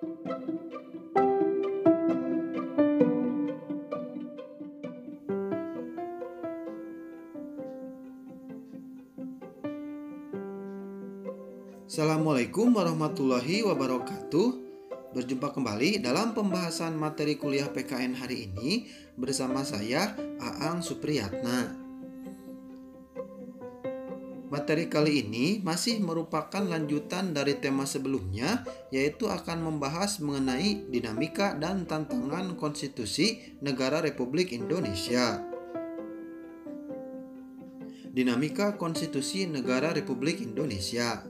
Assalamualaikum warahmatullahi wabarakatuh. Berjumpa kembali dalam pembahasan materi kuliah PKN hari ini bersama saya Aang Supriyatna. Materi kali ini masih merupakan lanjutan dari tema sebelumnya yaitu akan membahas mengenai dinamika dan tantangan konstitusi negara Republik Indonesia. Dinamika konstitusi negara Republik Indonesia.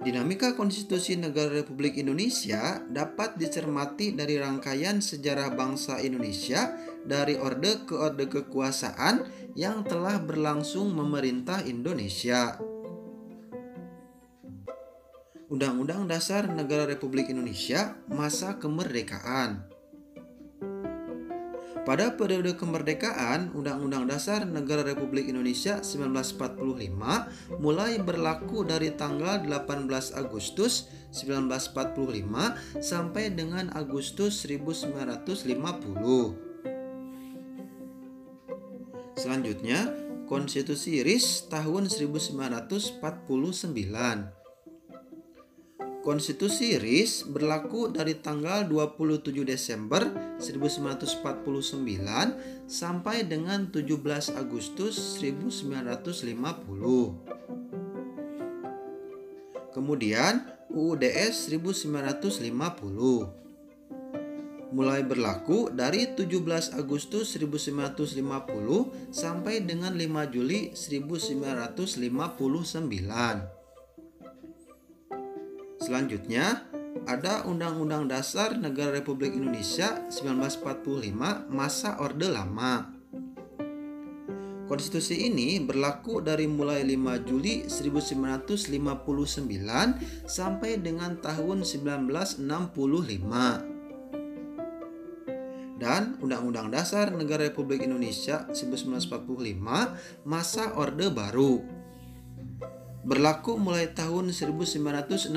Dinamika konstitusi negara Republik Indonesia dapat dicermati dari rangkaian sejarah bangsa Indonesia dari orde ke orde kekuasaan yang telah berlangsung memerintah Indonesia. Undang-Undang Dasar Negara Republik Indonesia masa kemerdekaan pada periode kemerdekaan, Undang-Undang Dasar Negara Republik Indonesia 1945 mulai berlaku dari tanggal 18 Agustus 1945 sampai dengan Agustus 1950. Selanjutnya, Konstitusi RIS tahun 1949. Konstitusi RIS berlaku dari tanggal 27 Desember 1949 sampai dengan 17 Agustus 1950. Kemudian UUDS 1950 mulai berlaku dari 17 Agustus 1950 sampai dengan 5 Juli 1959. Selanjutnya, ada Undang-Undang Dasar Negara Republik Indonesia 1945 masa Orde Lama. Konstitusi ini berlaku dari mulai 5 Juli 1959 sampai dengan tahun 1965. Dan Undang-Undang Dasar Negara Republik Indonesia 1945 masa Orde Baru berlaku mulai tahun 1966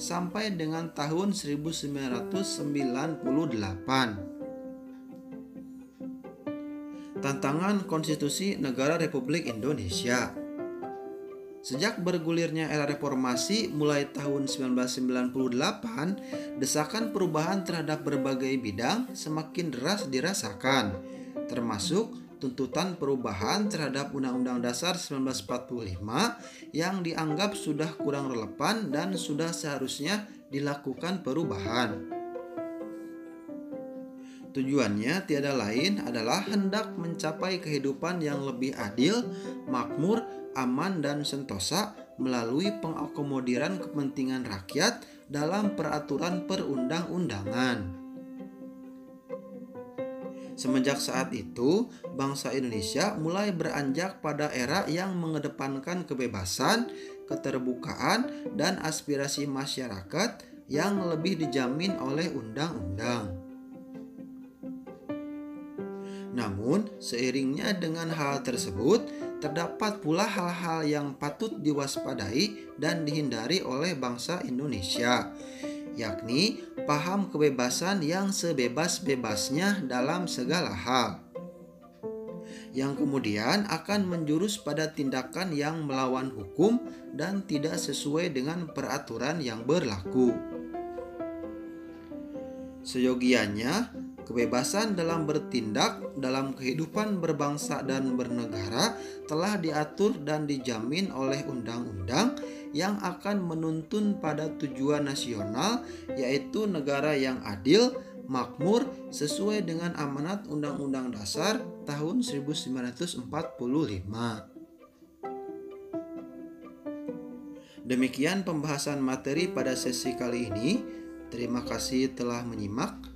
sampai dengan tahun 1998. Tantangan Konstitusi Negara Republik Indonesia Sejak bergulirnya era reformasi mulai tahun 1998, desakan perubahan terhadap berbagai bidang semakin deras dirasakan, termasuk tuntutan perubahan terhadap Undang-Undang Dasar 1945 yang dianggap sudah kurang relevan dan sudah seharusnya dilakukan perubahan. Tujuannya tiada lain adalah hendak mencapai kehidupan yang lebih adil, makmur, aman, dan sentosa melalui pengakomodiran kepentingan rakyat dalam peraturan perundang-undangan. Semenjak saat itu, bangsa Indonesia mulai beranjak pada era yang mengedepankan kebebasan, keterbukaan, dan aspirasi masyarakat yang lebih dijamin oleh undang-undang. Namun, seiringnya dengan hal tersebut, terdapat pula hal-hal yang patut diwaspadai dan dihindari oleh bangsa Indonesia, yakni paham kebebasan yang sebebas-bebasnya dalam segala hal. Yang kemudian akan menjurus pada tindakan yang melawan hukum dan tidak sesuai dengan peraturan yang berlaku. Seyogianya, kebebasan dalam bertindak dalam kehidupan berbangsa dan bernegara telah diatur dan dijamin oleh undang-undang yang akan menuntun pada tujuan nasional yaitu negara yang adil, makmur sesuai dengan amanat Undang-Undang Dasar tahun 1945. Demikian pembahasan materi pada sesi kali ini. Terima kasih telah menyimak.